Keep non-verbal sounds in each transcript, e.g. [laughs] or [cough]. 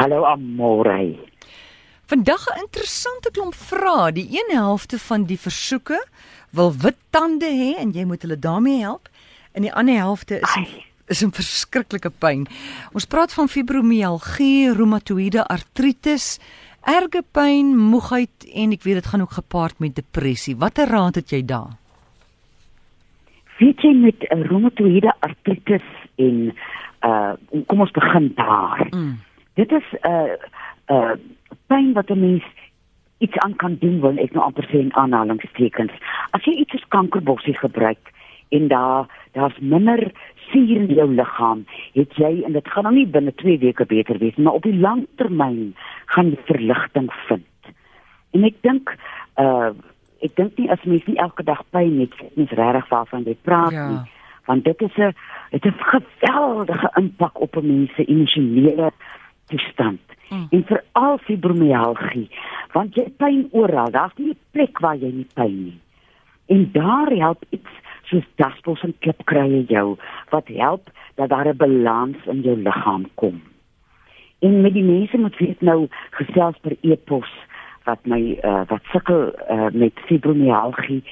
Hallo Amore. Vandag 'n interessante klomp vrae. Die een helfte van die versoeke wil wit tande hê en jy moet hulle daarmee help. En die ander helfte is 'n is 'n verskriklike pyn. Ons praat van fibromialgie, reumatoïede artritis, erge pyn, moegheid en ek weet dit gaan ook gepaard met depressie. Watter raad het jy daar? Weet jy met uh, reumatoïede artritis en uh kom ons begin daar. Mm. Dit is 'n uh, uh pyn wat 'n mens iets aan kan doen wil ek nou amper sê in aanhalingstekens. As jy iets as kankerbossie gebruik en daar daar's minder suur in jou liggaam, het jy en dit gaan nou nie binne 2 weke beter wees, maar op die lang termyn gaan jy verligting vind. En ek dink uh ek dink nie as mens nie elke dag pyn het, mens regtig waarvan jy praat ja. nie, want dit is 'n dit is 'n geweldige impak op 'n mens se emosionele toestand. Mm. En veral fibromialgie, want jy pyn oral, daar's nie 'n plek waar jy nie pyn nie. En daar help iets soos daspels en klipkrye jou wat help dat daar 'n balans in jou liggaam kom. En met die mense moet weet nou gesels per e-pos wat my uh, wat sukkel uh, met fibromialgie.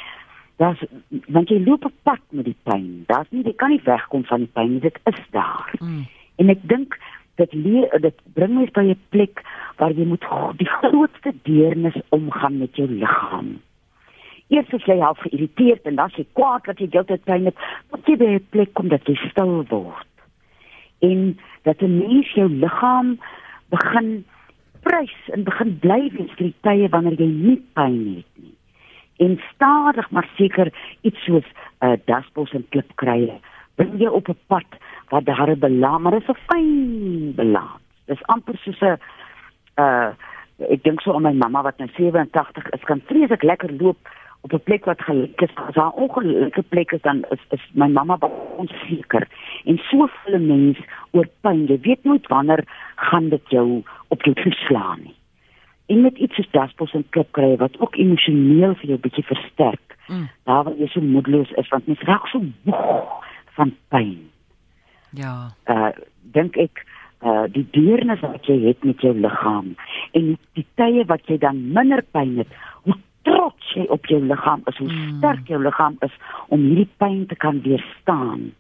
Das want jy loop op pad met die pyn. Daar's nie jy kan nie wegkom van die pyn, dit is daar. Mm. En ek dink dit leer dit bring my by 'n plek waar jy moet die grootste deernis omgaan met jou liggaam. Eers as jy half geïrriteerd en dan jy kwaad dat jy heeltyd pyn het, moet jy by 'n plek kom dat jy stil word. En dat 'n mens jou liggaam begin prys en begin bly wees vir die tye wanneer jy nie pyn het nie. En stadig maar seker iets soos 'n uh, daspels en klipkrye bring jy op 'n pad wat daar 'n balans, maar dit is 'n fyn balans. Dis amper soos 'n uh ek dink so aan my mamma wat nou 87 is, kan vreeslik lekker loop op 'n plek wat gelyk is as haar ongelukkige plek is dan is, is my mamma onseker. En so voel 'n mens oor pyn. Jy weet nooit wanneer gaan dit jou op jou toeslaan nie. En met iets soos daspos en klip kry wat ook emosioneel vir jou bietjie versterk. Mm. Daar waar jy so moedeloos is want mens raak so moeg van pyn. Ja. Uh dink ek uh die deernis wat jy het met jou liggaam en die tye wat jy dan minder pyn het, hoe trots jy op jou liggaam is, hoe mm. sterk jou liggaam is om hierdie pyn te kan weerstaan.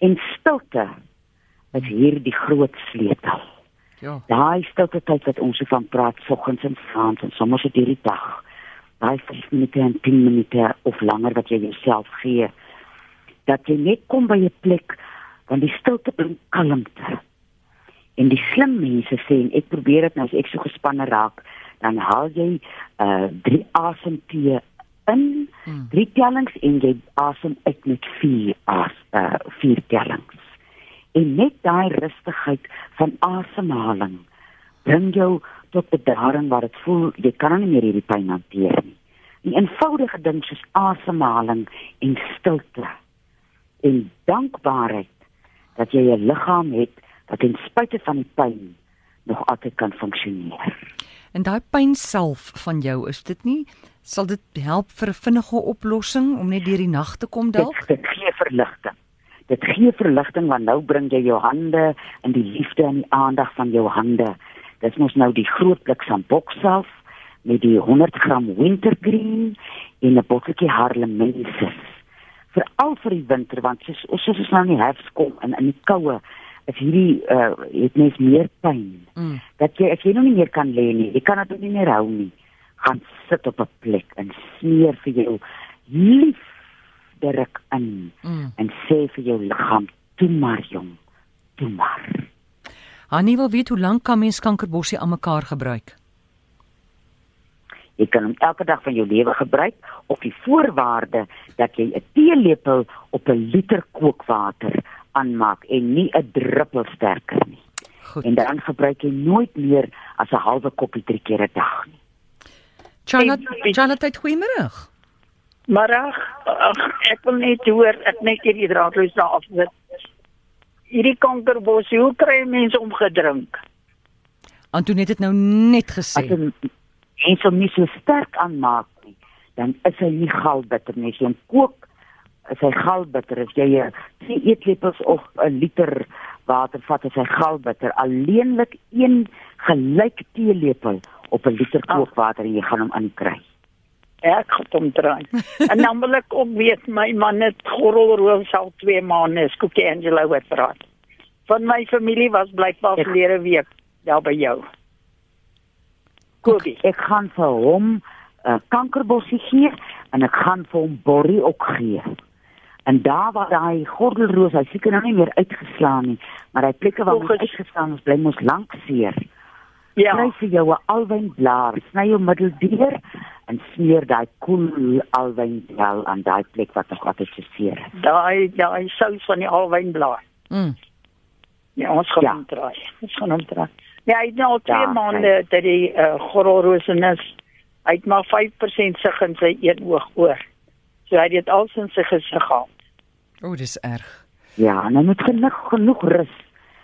En stilte is hier die groot sleutel. Ja. Daai stilte tyd wat ons van praat soggens en aand en soms op hierdie dag. Daai 5 minute en 10 minute of langer wat jy jouself gee dat jy net kom by 'n plek want die stilte bring kalmte. En die slim mense sê en ek probeer dit nou as ek so gespanne raak, dan haal jy uh drie asemteë in, hmm. drie tellings en jy asem uit met vier as uh vier tellings. En net daai rustigheid van asemhaling bring jou tot bedaring waar dit voel jy kan nie meer hierdie pyn hanteer nie. 'n Eenvoudige ding soos asemhaling en stilte en dankbaarheid dat jy 'n liggaam het wat ten spyte van die pyn nog altyd kan funksioneer. En daai pyn self van jou, is dit nie sal dit help vir 'n vinnige oplossing om net deur die nag te kom dalk? Dit, dit gee verligting. Dit gee verligting want nou bring jy jou hande in die liefde en die aandag van jou hande. Dit is nou die groot blik van bokself met die 100 gram wintergreen en 'n botteltjie Harlem Menses veral vir die winter want soos soos ons nou in die herfs kom en in die koue is hierdie uh het mens meer pyn. Mm. Dat jy as jy nou nie meer kan lê nie, jy kan dit nie meer hou nie, gaan sit op 'n plek en smeer vir jou lief druk in mm. en sê vir jou liggaam, "Toe maar jong, toe maar." Annie wil weet hoe lank kan mens kankerbossie aan mekaar gebruik? Jy kan hom elke dag van jou lewe gebruik op die voorwaarde dat jy 'n teelepel op 'n liter kookwater aanmaak en nie 'n druppel sterker nie. Goed. En dan gebruik jy nooit meer as 'n halwe koppie drie keer 'n dag nie. Charlotte, Charlotte, goeiemôre. Middag. Ek wil net hoor, ek net hierdie draadloos daar afsit. Hierdie kankerbos, hoe kry mense om gedrink? Antoinette het nou net gesê. As en so nie so sterk aanmaak nie, dan is hy nie galbitter nie. As jy hom kook, is hy galbitter. As jy 'n eetlepels of 'n liter water vat, is hy galbitter. Alleenlik 1 gelyk teelepel op 'n liter kookwater en jy gaan hom inkry. Ek het hom draai. [laughs] en dan wil ek ook weet my man het gorrelroos al 2 maande, is Cookie Angelo wat praat. Van my familie was blykbaar verlede week daar by jou. Cookie. Ek gaan vir hom 'n uh, kankerbossie gee en ek gaan vir hom borrie ook gee. En daar waar daai gordelroos, hy seker nou nie meer uitgeslaan nie, maar hy plekke waar hy uitgeslaan is, bly mos lank seer. Ja. Kry vir jou 'n alwynblaar, sny jou middel deur en smeer daai koel alwynblaar aan daai plek wat nog altyd seer is. Daai daai sous van die alwynblaar. Mm. Ja, ons gaan Ja. hom draai. Ons gaan hom draai. Ja, hy het nou al 2 Ja, maande dat die uh, gorrelrosenis hy het maar 5% sig in sy een oog oor. So hy het dit al in sy gesig gehad. O, dis erg. Ja, hy moet genoeg genoeg rus.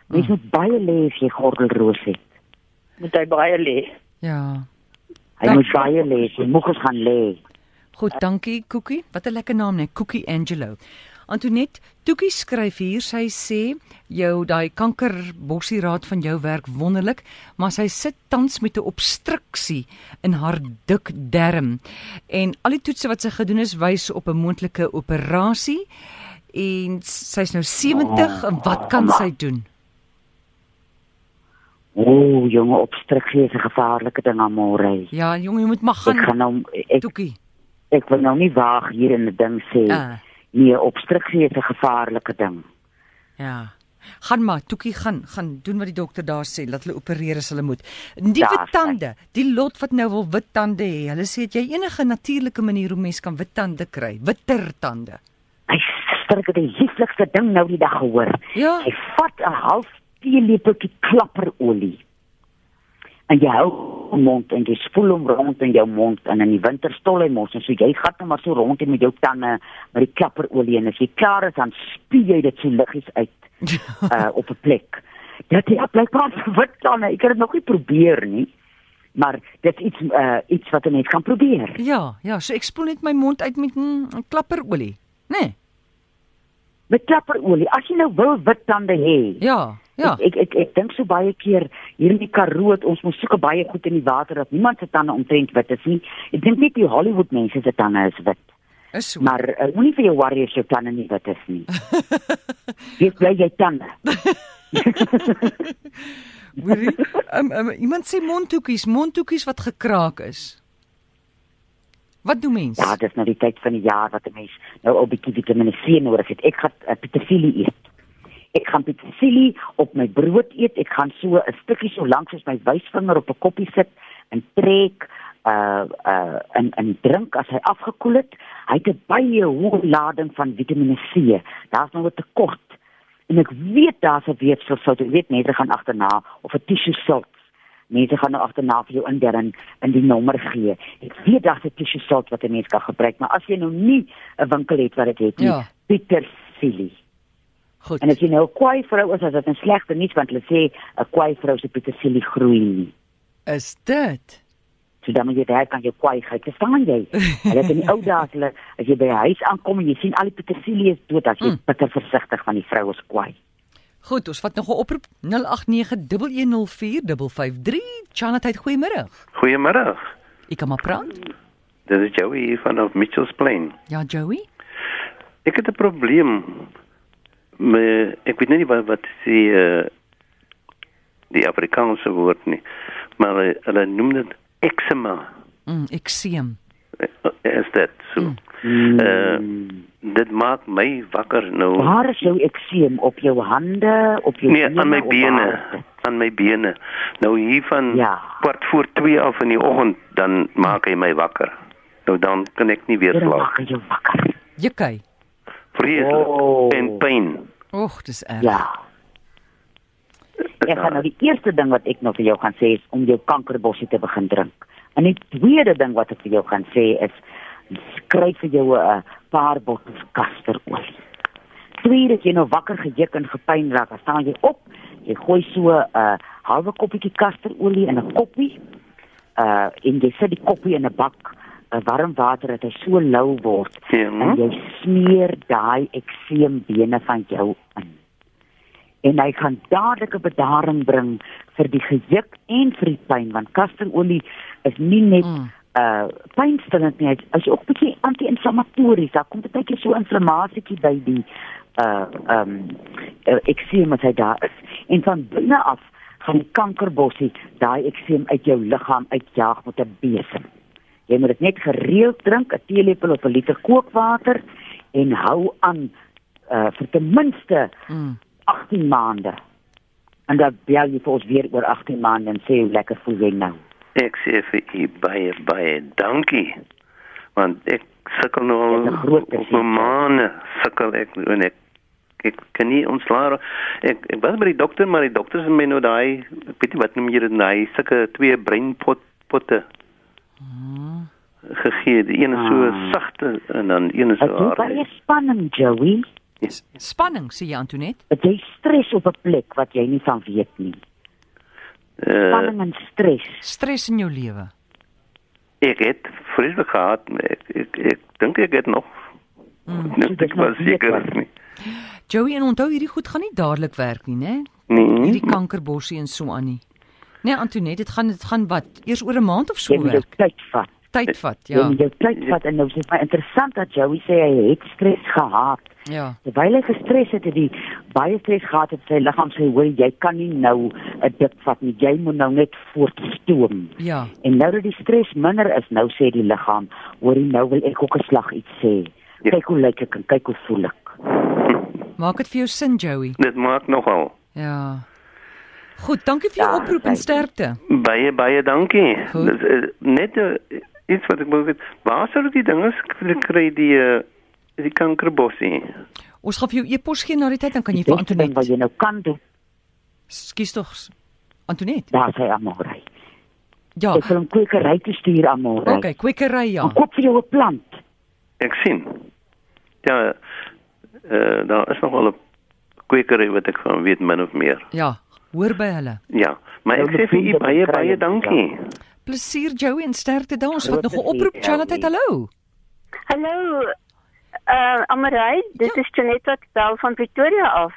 Mens moet baie lê as jy gordelroos het. Moet hy baie lê. Ja. Hy Dank- moet baie lê, jy moet gaan lê. Goed, dankie Cookie. Wat 'n lekker naam net, Cookie Angelo. Antoinette, Toekie skryf hier, sy sê jou daai kankerbossie raad van jou werk wonderlik, maar sy sit tans met 'n obstruksie in haar dik darm. En al die toetse wat sy gedoen is wys op 'n moontlike operasie en sy's nou 70 en wat kan sy doen? O, oh, jonge obstruksie is 'n gevaarlike ding aan môre. Ja, jong, jy moet maar Ek gaan. gaan nou ek Toekie. ek wil nou nie waag hier in 'n ding sê. Ah. Nee, obstruksie is 'n gevaarlike ding. Ja. Gaan maar, Toekie gaan gaan doen wat die dokter daar sê, laat hulle opereer as hulle moet. Die Daar's wit tande, die lot wat nou wil wit tande hê. Hulle sê het jy enige natuurlike manier hoe mens kan wit tande kry? Witter tande. Suster het die lieflikste ding nou die dag gehoor. Ja. Jy vat 'n half teelepeltjie klapperolie. En jy hou hom mond en jy spoel hom rond in jou mond en in die winter stol hy mos en so jy gat hom maar so rond met jou tande met die klapperolie en as jy klaar is dan spie jy dit so liggies uit [laughs] uh, op 'n plek. Dit ja, blykbaar vir [laughs] wit tande. Ek het dit nog nie probeer nie. Maar dit is iets uh, iets wat 'n mens kan probeer. Ja, ja, so ek spoel net my mond uit met 'n mm, klapperolie. Né? Nee. Met klapperolie. As jy nou wil wit tande hê. Ja, ja. Ek ek ek, ek dink so baie keer hier in die Karoo ons mos soeke baie goed in die water dat niemand se tande omtrent wit is nie. Ek dink net die Hollywood mense se tande is wit. Is so. Maar uh, moenie vir jou worry as jou tande nie wit is nie. [laughs] Jy bly jy tande. [laughs] Hoorie, um, um, iemand sê mondhoekies, mondhoekies wat gekraak is. Wat doen mens? Ja, dis nou die tyd van die jaar wat 'n mens nou al bietjie Vitamiene C nodig het. Ek gaan uh, petersilie eet. Ek gaan petersilie op my brood eet. Ek gaan so 'n stukkie so lank soos my wysvinger op 'n koppie sit en trek uh uh en en drink as hy afgekoel het. Hy het 'n baie hoë lading van Vitamiene C. Daar's nou 'n tekort. En ek weet daar's 'n weefselsout. Ek weet mense gaan agterna of 'n tissue salt. Mense gaan nou agterna vir jou indel en in die nommer gee. Ek weet daar's 'n tissue salt wat 'n mens kan gebruik, maar as jy nou nie 'n winkel het wat dit het nie, Ja. petersilie. Goed. En as jy nou 'n kwaai vrou is, as dit 'n slegte nuus want hulle sê 'n kwaai vrou se petersilie groei nie. Is dit? So dan moet jy daar kan jy kwaai gee. Verstaan jy? [laughs] Hulle het in die ou dae as hulle as jy by 'n huis aankom en jy sien al die petersilie is dood, as jy Mm. bitter versigtig van die vrou is kwaai. Goed, ons vat nog 'n oproep 0891104553. Chanat, goeiemôre. Goeiemôre. Ek kan maar praat. Dit is Joey hier vanaf Mitchells Plain. Ja, Joey. Ek het 'n probleem. Me, ek weet nie wat wat die uh, die Afrikaanse woord nie, maar hulle, hulle noem dit eczema. Mm, ekseem. Eh, Is dit so? Mm. Uh, dit maak my wakker nou. Waar is jou ekseem op jou hande, op jou Nee, aan my bene, aan my bene. Nou hier van Ja. kwart voor 2 af in die oggend dan maak hy my wakker. Nou dan kan ek nie weer slaap. maak jou wakker. Jukkie. Vreeslik Oh. en pyn. Och, dis erg. Ja. Ek gaan nou die eerste ding wat ek nou vir jou gaan sê is om jou kankerbossie te begin drink. En die tweede ding wat ek vir jou gaan sê is skryf vir jou 'n paar bottels kasterolie. Tweede as jy nou wakker gejuk en gepyn raak, dan staan jy op, jy gooi so 'n uh, halwe koppietjie kasterolie in 'n koppie. Uh en jy sit die koppie in 'n bak, warm water dat hy so lou word. Ja. En jy smeer daai ekseembene van jou in. en hy gaan dadelike bedaring bring vir die gejuk en vir die pyn want kastolie is nie net mm. uh pynstillend nie, hy is ook 'n bietjie anti-inflammatories. Daar kom baie keer so inflammasietjie by die uh ehm um, uh, ekseem wat hy daar is. En van binne af gaan die kankerbossie daai ekseem uit jou liggaam uitjaag met 'n besem. Jy moet dit net gereeld drink, 'n teelepel of 'n liter kookwater en hou aan uh vir ten minste mm. 18 maande. En dan bel jy vir ons weer oor 18 maande en sê hoe lekker voel jy nou. Ek sê vir u baie baie dankie. Want ek sukkel nou op 'n maand sukkel ek en ek ek kan nie ontslaar ek ek was by die dokter maar die dokter sê my nou daai weet jy wat noem jy dit daai sulke twee breinpot potte hmm. gegee die een is so ah. sagte en dan een is so hard baie spanning Joey yes. spanning sê jy Antoinette dit jy stres op 'n plek wat jy nie van weet nie uh, spanning en stres stres in jou lewe ek het vreeslik gehad ek ek, ek dink ek het nog mm, net ek was seker nie Joey en onthou hierdie goed gaan nie dadelik werk nie, né? Nee. Hierdie kankerbossie en so aan nie. Nee, Antoinette, dit gaan dit gaan wat? Eers oor 'n maand of so werk. Dit tyd vat. Tyd vat, ja. Dit tyd vat en nou is baie interessant dat Joey sê hy het stres gehad. Ja. Terwyl hy gestres het, het hy baie stres gehad het sy liggaam sê hoor jy kan nie nou 'n dik vat nie. Jy moet nou net voortstoom. Ja. En nou dat die stres minder is, nou sê die liggaam, hoor jy nou wil ek ook 'n slag iets sê. Ja. Kyk hoe lyk ek en kyk hoe voel ek. [laughs] Maak dit vir jou sin, Joey? Dit maak nogal. Ja. Goed, dankie vir jou ja, oproep en sterkte. Baie baie dankie. Dis uh, net uh, iets wat ek wil weet. Waar sou die dinge kry die uh, die kankerbossie? Ons gaan vir jou e-pos gee na die tyd dan kan jy vir Antoinette wat jy nou kan doen. Skus tog Antoinette. Daar sê Amore. Ja. Ek wil 'n kwekery te stuur Amore. Okay, kwekery ja. Koop vir jou 'n plant. Ek sien. Ja, uh, daar is nog wel 'n kwekery wat ek van weet min of meer. Ja, hoor by hulle. Ja, maar ek sê vir u baie baie dankie. Plesier Joey en sterkte daar. Ons wat nog 'n oproep Charlotte, hallo. Hallo. Uh Amarai, dit ja. is Janet wat bel van Pretoria af.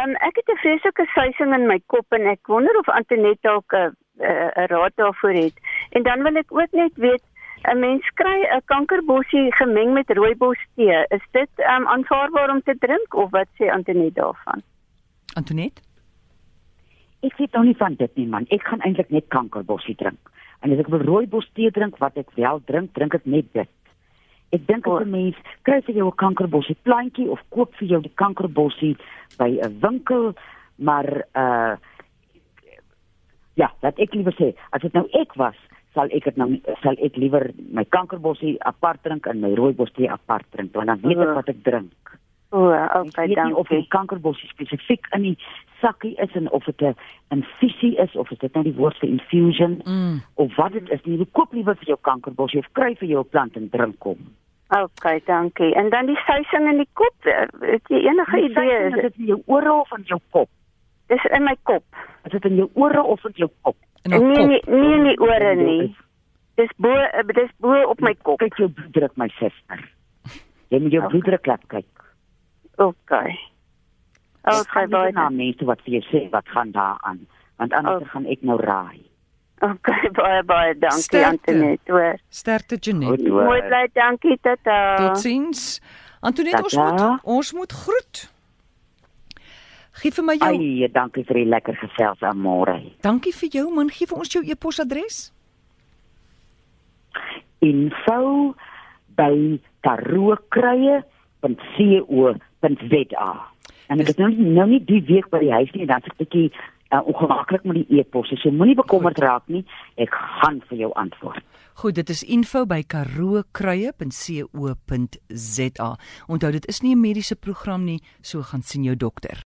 Um ek het 'n vreeslike suising in my kop en ek wonder of Antoinette dalk 'n 'n raad daarvoor het. En dan wil ek ook net weet 'n mens kry 'n kankerbossie gemeng met rooibos tee. Is dit um aanvaarbaar om te drink of wat sê Antoinette daarvan? Antoinette? Ek weet nog nie van dit nie man. Ek gaan eintlik net kankerbossie drink. En as ek wil rooibos tee drink, wat ek wel drink, drink ek net dit. Ek dink as 'n mens kry vir jou 'n kankerbossie plantjie of koop vir jou die kankerbossie by 'n winkel, maar uh ja, dat ek liewer sê, as dit nou ek was, sal ek dit nou sal ek liewer my kankerbossie apart drink en my rooibostee apart drink want dan weet ek wat ek drink. O, okay, dankie. Of die kankerbossie spesifiek in die sakkie is en of dit 'n infusie is of is dit nou die woord vir infusion mm. of wat dit is, jy koop liewer vir jou kankerbossie of kry vir jou plant en drink hom. Okay, dankie. En dan die suising in die kop, het jy enige idee is dit in jou ore of in jou kop? Dis in my kop. Is dit in jou ore of in jou kop? Nee, nee, nie in die ore nie. Dis bo dis bo op my kop. Kyk jou bloeddruk my suster. Jy moet jou okay. bloeddruk laat kyk. Okay. Okay, baie nou net wat jy sê wat gaan daar aan. Want anders okay. gaan ek nou raai. Okay, [laughs] baie baie dankie Antoinette. Sterkte Jeanette. Mooi bly, dankie tata. Totsiens. Antoinette, ons moet ons moet groet. Gee vir my jou. Ai, dankie vir die lekker gesels aan môre. Dankie vir jou man, gee vir ons jou e-posadres. Info by tarokrye.co.za. En ek het nou nou nie die week by die huis nie, dan sit ek bietjie uh, ongemaklik met die e-pos. So moenie bekommerd raak nie. Ek gaan vir jou antwoord. Goed, dit is info by karookruie.co.za. Onthou dit is nie 'n mediese program nie, so gaan sien jou dokter.